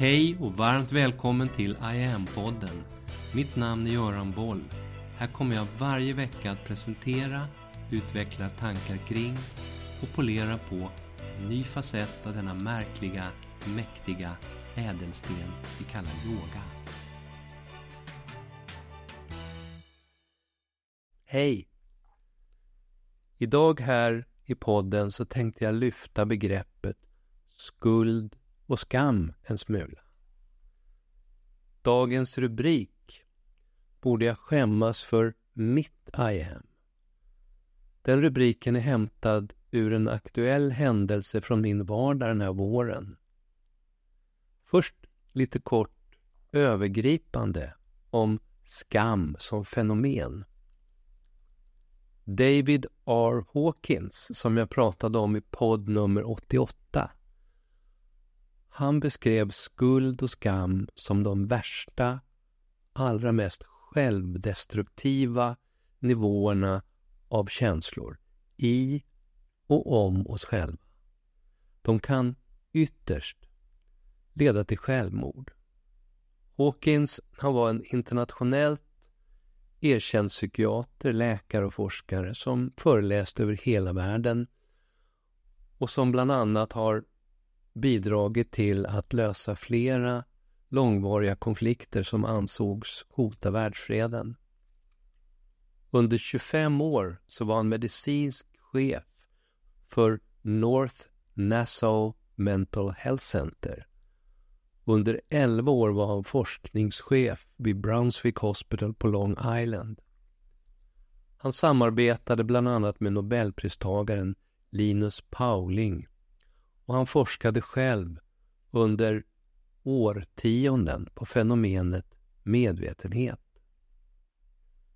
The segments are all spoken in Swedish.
Hej och varmt välkommen till I am-podden. Mitt namn är Göran Boll. Här kommer jag varje vecka att presentera, utveckla tankar kring och polera på en ny facett av denna märkliga, mäktiga ädelsten vi kallar yoga. Hej! Idag här i podden så tänkte jag lyfta begreppet skuld och skam en smula. Dagens rubrik Borde jag skämmas för mitt I am? Den rubriken är hämtad ur en aktuell händelse från min vardag den här våren. Först lite kort övergripande om skam som fenomen. David R. Hawkins, som jag pratade om i podd nummer 88. Han beskrev skuld och skam som de värsta, allra mest självdestruktiva nivåerna av känslor i och om oss själva. De kan ytterst leda till självmord. Hawkins han var en internationellt erkänd psykiater, läkare och forskare som föreläst över hela världen och som bland annat har bidragit till att lösa flera långvariga konflikter som ansågs hota världsfreden. Under 25 år så var han medicinsk chef för North Nassau Mental Health Center. Under 11 år var han forskningschef vid Brunswick Hospital på Long Island. Han samarbetade bland annat med nobelpristagaren Linus Pauling och han forskade själv under årtionden på fenomenet medvetenhet.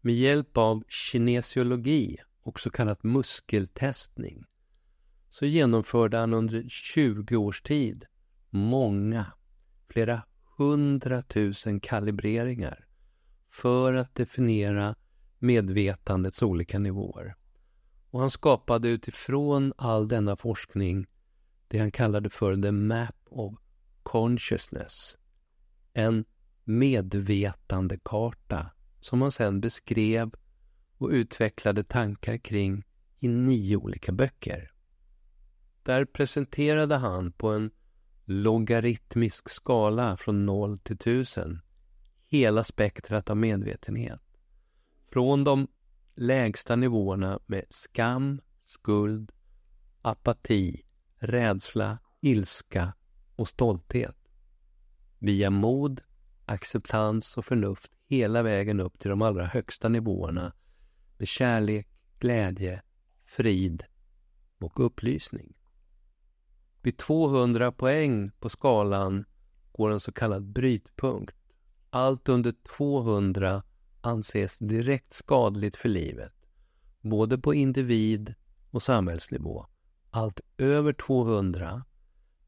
Med hjälp av kinesiologi, också kallat muskeltestning, så genomförde han under 20 års tid många, flera hundratusen kalibreringar för att definiera medvetandets olika nivåer. Och han skapade utifrån all denna forskning det han kallade för the map of consciousness. En medvetandekarta som han sen beskrev och utvecklade tankar kring i nio olika böcker. Där presenterade han på en logaritmisk skala från 0 till 1000 hela spektrat av medvetenhet. Från de lägsta nivåerna med skam, skuld, apati, rädsla, ilska och stolthet. Via mod, acceptans och förnuft hela vägen upp till de allra högsta nivåerna med kärlek, glädje, frid och upplysning. Vid 200 poäng på skalan går en så kallad brytpunkt. Allt under 200 anses direkt skadligt för livet, både på individ och samhällsnivå. Allt över 200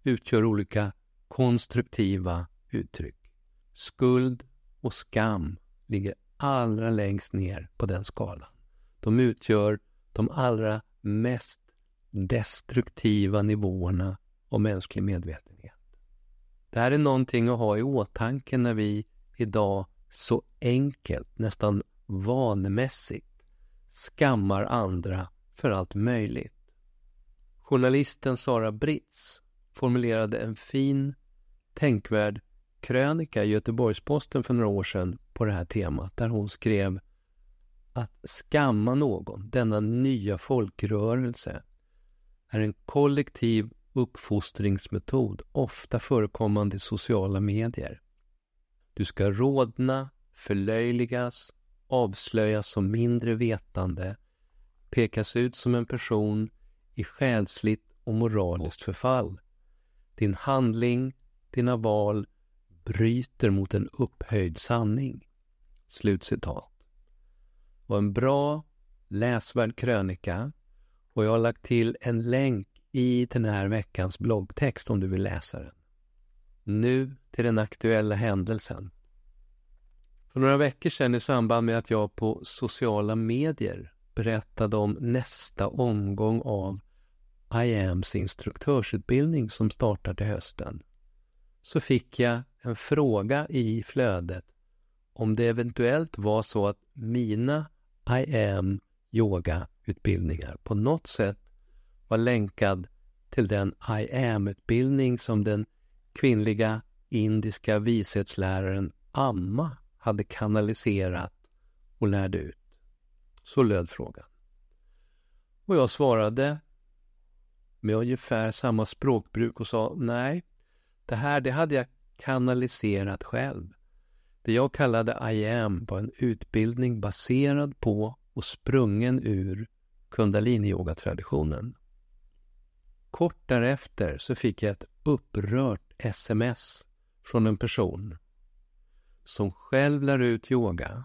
utgör olika konstruktiva uttryck. Skuld och skam ligger allra längst ner på den skalan. De utgör de allra mest destruktiva nivåerna av mänsklig medvetenhet. Det här är någonting att ha i åtanke när vi idag så enkelt, nästan vanemässigt skammar andra för allt möjligt. Journalisten Sara Britz formulerade en fin, tänkvärd krönika i Göteborgs-Posten för några år sedan på det här temat, där hon skrev att skamma någon, denna nya folkrörelse, är en kollektiv uppfostringsmetod, ofta förekommande i sociala medier. Du ska rådna, förlöjligas, avslöjas som mindre vetande, pekas ut som en person i själsligt och moraliskt förfall. Din handling, dina val bryter mot en upphöjd sanning. Slutcitat. var en bra, läsvärd krönika och jag har lagt till en länk i den här veckans bloggtext om du vill läsa den. Nu till den aktuella händelsen. För några veckor sedan i samband med att jag på sociala medier berättade om nästa omgång av IAMs instruktörsutbildning som startar till hösten så fick jag en fråga i flödet om det eventuellt var så att mina IAM yogautbildningar på något sätt var länkad till den IAM-utbildning som den kvinnliga indiska vishetsläraren Amma hade kanaliserat och lärde ut. Så löd frågan. Och jag svarade med ungefär samma språkbruk och sa nej, det här det hade jag kanaliserat själv. Det jag kallade I am var en utbildning baserad på och sprungen ur kundalini-yoga-traditionen. Kort därefter så fick jag ett upprört sms från en person som själv lär ut yoga,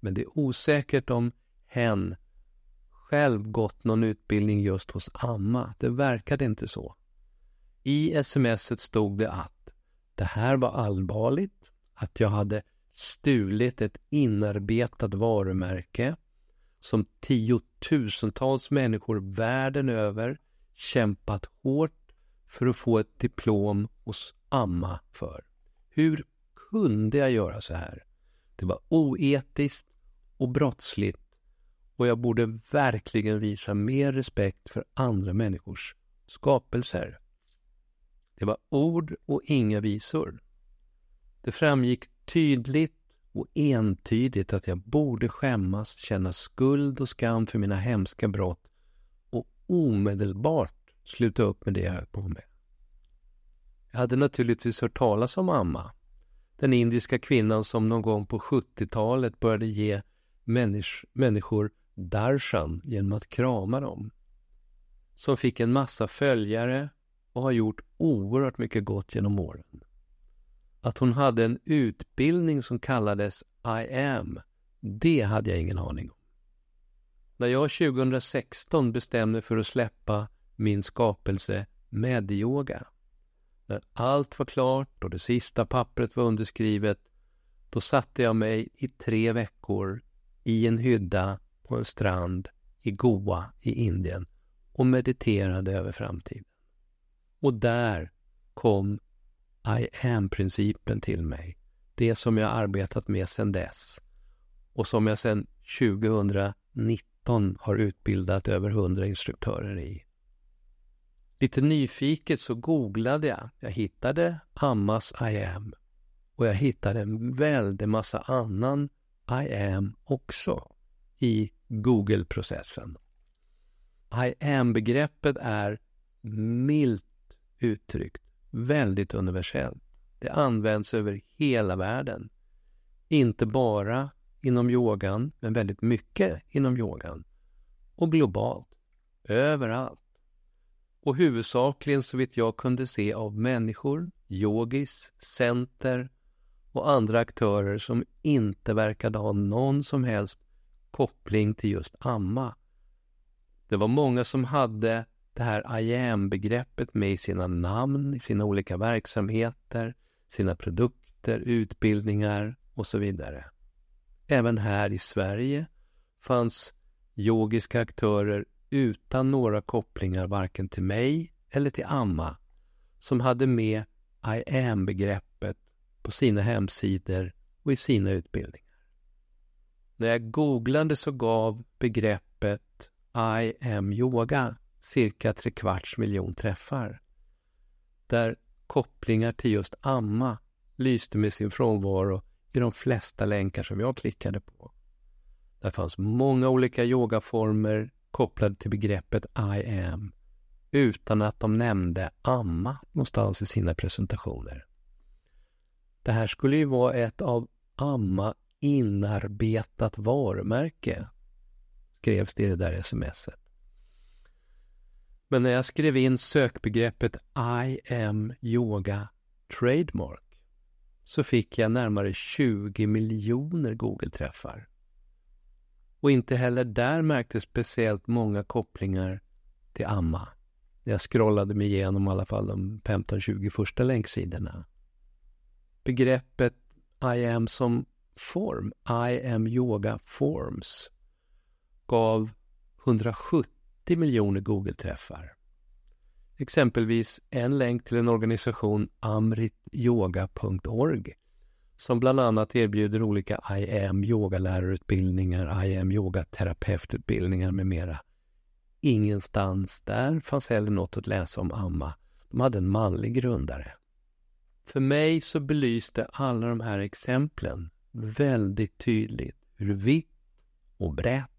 men det är osäkert om hen själv gått någon utbildning just hos Amma. Det verkade inte så. I smset stod det att det här var allvarligt, att jag hade stulit ett inarbetat varumärke som tiotusentals människor världen över kämpat hårt för att få ett diplom hos Amma för. Hur kunde jag göra så här? Det var oetiskt och brottsligt och jag borde verkligen visa mer respekt för andra människors skapelser. Det var ord och inga visor. Det framgick tydligt och entydigt att jag borde skämmas, känna skuld och skam för mina hemska brott och omedelbart sluta upp med det jag höll på med. Jag hade naturligtvis hört talas om Amma, den indiska kvinnan som någon gång på 70-talet började ge människ människor darshan genom att krama dem. Som fick en massa följare och har gjort oerhört mycket gott genom åren. Att hon hade en utbildning som kallades I am, det hade jag ingen aning om. När jag 2016 bestämde mig för att släppa min skapelse Medyoga, när allt var klart och det sista pappret var underskrivet, då satte jag mig i tre veckor i en hydda på en strand i Goa i Indien och mediterade över framtiden. Och där kom I am-principen till mig. Det som jag arbetat med sedan dess och som jag sedan 2019 har utbildat över 100 instruktörer i. Lite nyfiket så googlade jag. Jag hittade Ammas I am och jag hittade en väldig massa annan I am också i Google-processen. I am-begreppet är milt uttryckt väldigt universellt. Det används över hela världen. Inte bara inom yogan, men väldigt mycket inom yogan. Och globalt. Överallt. Och huvudsakligen så vitt jag kunde se av människor, yogis, center och andra aktörer som inte verkade ha någon som helst koppling till just amma. Det var många som hade det här I am-begreppet med i sina namn, i sina olika verksamheter, sina produkter, utbildningar och så vidare. Även här i Sverige fanns yogiska aktörer utan några kopplingar varken till mig eller till Amma som hade med I am-begreppet på sina hemsidor och i sina utbildningar. När jag googlade så gav begreppet I am yoga cirka trekvarts miljon träffar. Där kopplingar till just amma lyste med sin frånvaro i de flesta länkar som jag klickade på. Där fanns många olika yogaformer kopplade till begreppet I am utan att de nämnde amma någonstans i sina presentationer. Det här skulle ju vara ett av amma inarbetat varumärke, skrevs det i det där smset. Men när jag skrev in sökbegreppet I am yoga trademark så fick jag närmare 20 miljoner Google-träffar. Och inte heller där märktes speciellt många kopplingar till Amma. Jag scrollade mig igenom i alla fall de 15-20 första länksidorna. Begreppet I am som form, I am yoga forms, gav 170 miljoner Google-träffar. exempelvis en länk till en organisation amrityoga.org som bland annat erbjuder olika I am yogalärarutbildningar, IM yogaterapeututbildningar med mera. Ingenstans där fanns heller något att läsa om Amma. De hade en manlig grundare. För mig så belyste alla de här exemplen väldigt tydligt hur vitt och brett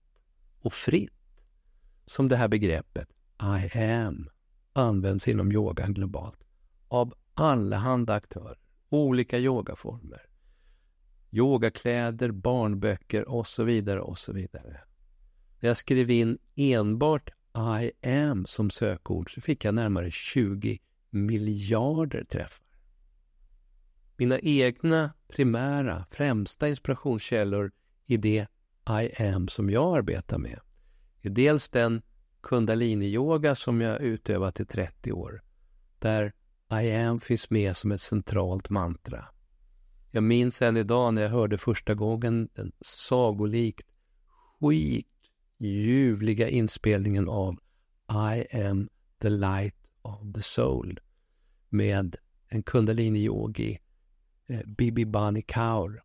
och fritt som det här begreppet I am används inom yogan globalt av allehanda aktörer, olika yogaformer, yogakläder, barnböcker och så vidare och så vidare. När jag skrev in enbart I am som sökord så fick jag närmare 20 miljarder träffar. Mina egna primära, främsta inspirationskällor i det I am som jag arbetar med är dels den kundaliniyoga som jag utövat i 30 år, där I am finns med som ett centralt mantra. Jag minns än idag när jag hörde första gången den sagolikt skitljuvliga inspelningen av I am the light of the soul med en kundaliniyogi eh, Bibi Bani Kaur.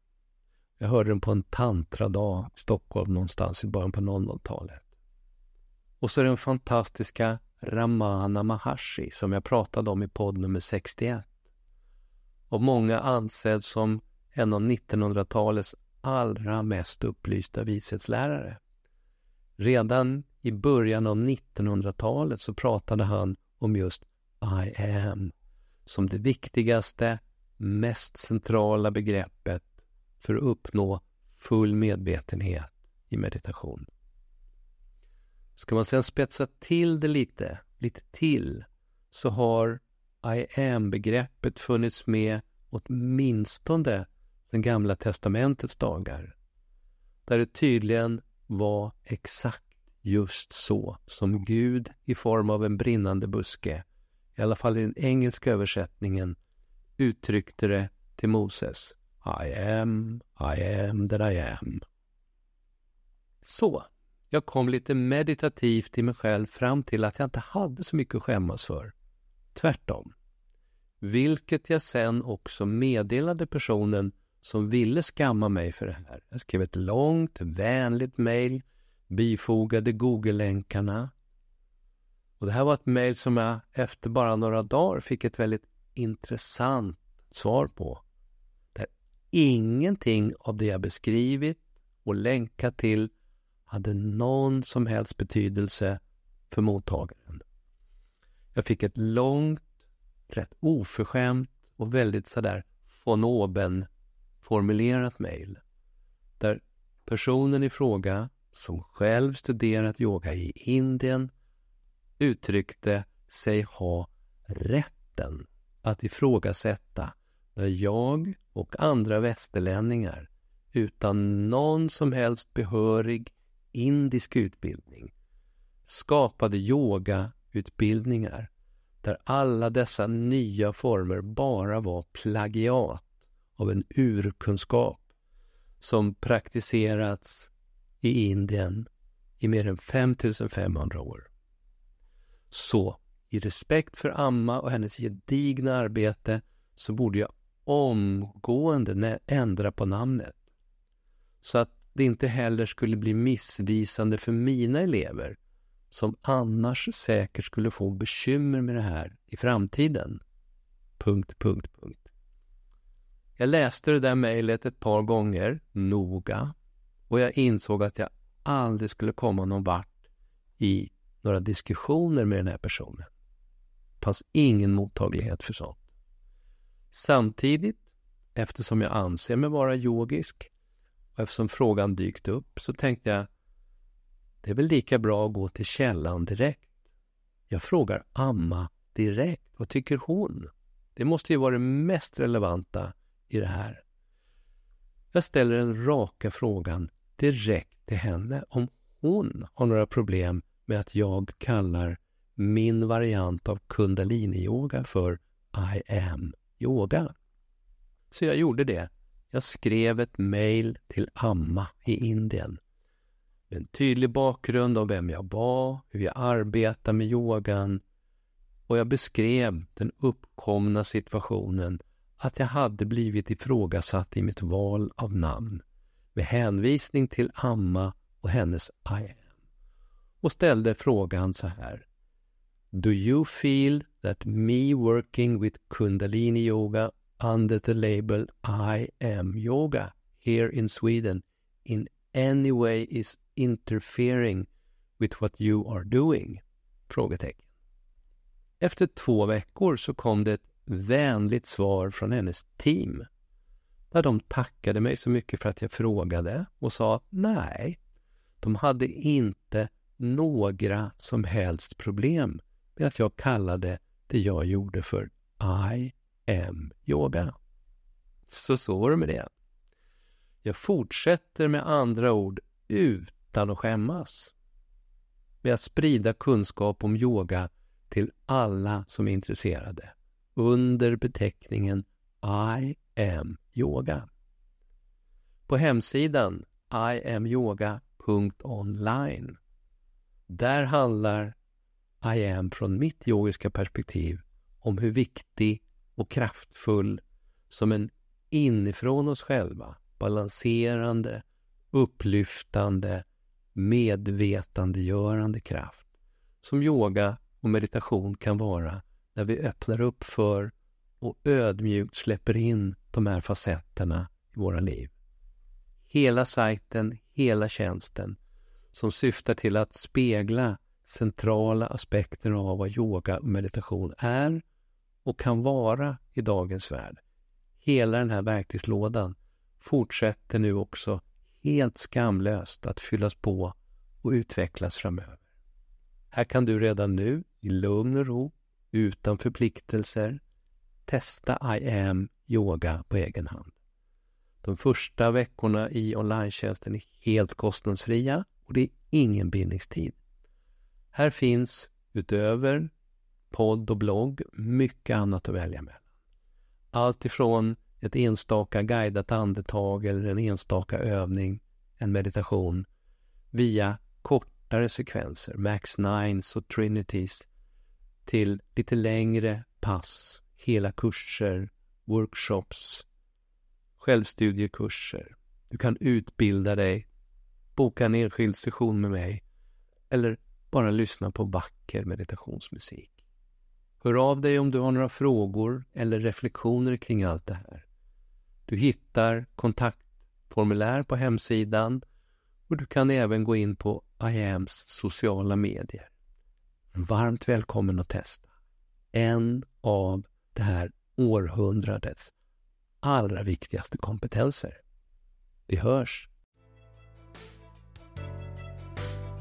Jag hörde den på en tantradag i Stockholm någonstans i början på 00-talet. Och så den fantastiska Ramana Maharshi som jag pratade om i podd nummer 61. Och många ansedd som en av 1900-talets allra mest upplysta vishetslärare. Redan i början av 1900-talet så pratade han om just I am som det viktigaste, mest centrala begreppet för att uppnå full medvetenhet i meditation. Ska man sedan spetsa till det lite, lite till, så har I am-begreppet funnits med åtminstone den gamla testamentets dagar. Där det tydligen var exakt just så som Gud i form av en brinnande buske, i alla fall i den engelska översättningen, uttryckte det till Moses. I am, I am that I am. Så, jag kom lite meditativt i mig själv fram till att jag inte hade så mycket att skämmas för. Tvärtom. Vilket jag sen också meddelade personen som ville skamma mig för det här. Jag skrev ett långt, vänligt mejl, bifogade Google-länkarna. Och det här var ett mejl som jag efter bara några dagar fick ett väldigt intressant svar på. Där ingenting av det jag beskrivit och länkat till hade någon som helst betydelse för mottagaren. Jag fick ett långt, rätt oförskämt och väldigt sådär von oben formulerat mejl där personen i fråga som själv studerat yoga i Indien uttryckte sig ha rätten att ifrågasätta när jag och andra västerlänningar utan någon som helst behörig indisk utbildning skapade yogautbildningar där alla dessa nya former bara var plagiat av en urkunskap som praktiserats i Indien i mer än 5500 år. Så, i respekt för Amma och hennes gedigna arbete så borde jag omgående ändra på namnet. Så att det inte heller skulle bli missvisande för mina elever som annars säkert skulle få bekymmer med det här i framtiden. Punkt, punkt, punkt. Jag läste det där mejlet ett par gånger, noga, och jag insåg att jag aldrig skulle komma någon vart i några diskussioner med den här personen. Det fanns ingen mottaglighet för sånt. Samtidigt, eftersom jag anser mig vara yogisk, och eftersom frågan dykt upp så tänkte jag det är väl lika bra att gå till källan direkt. Jag frågar Amma direkt. Vad tycker hon? Det måste ju vara det mest relevanta i det här. Jag ställer den raka frågan direkt till henne om hon har några problem med att jag kallar min variant av kundalini-yoga för I am yoga. Så jag gjorde det. Jag skrev ett mejl till Amma i Indien. Med en tydlig bakgrund om vem jag var, hur jag arbetar med yogan, och jag beskrev den uppkomna situationen att jag hade blivit ifrågasatt i mitt val av namn. Med hänvisning till Amma och hennes I am. Och ställde frågan så här. Do you feel that me working with Kundalini Yoga under the label I am Yoga here in Sweden in any way is interfering with what you are doing? Frågetecken. Efter två veckor så kom det ett vänligt svar från hennes team där de tackade mig så mycket för att jag frågade och sa att nej, de hade inte några som helst problem med att jag kallade det jag gjorde för I am yoga. Så så var det med det. Jag fortsätter med andra ord utan att skämmas med att sprida kunskap om yoga till alla som är intresserade under beteckningen I am yoga. På hemsidan iamyoga.online där handlar i am från mitt yogiska perspektiv om hur viktig och kraftfull som en inifrån oss själva balanserande, upplyftande, medvetandegörande kraft som yoga och meditation kan vara när vi öppnar upp för och ödmjukt släpper in de här facetterna i våra liv. Hela sajten, hela tjänsten som syftar till att spegla centrala aspekter av vad yoga och meditation är och kan vara i dagens värld. Hela den här verktygslådan fortsätter nu också helt skamlöst att fyllas på och utvecklas framöver. Här kan du redan nu i lugn och ro, utan förpliktelser, testa I am yoga på egen hand. De första veckorna i online är helt kostnadsfria och det är ingen bindningstid. Här finns utöver podd och blogg mycket annat att välja mellan. Allt ifrån ett enstaka guidat andetag eller en enstaka övning, en meditation, via kortare sekvenser, Max Nines och Trinities, till lite längre pass, hela kurser, workshops, självstudiekurser. Du kan utbilda dig boka en enskild session med mig eller bara lyssna på vacker meditationsmusik. Hör av dig om du har några frågor eller reflektioner kring allt det här. Du hittar kontaktformulär på hemsidan och du kan även gå in på IAMs sociala medier. Varmt välkommen att testa. En av det här århundradets allra viktigaste kompetenser. Vi hörs!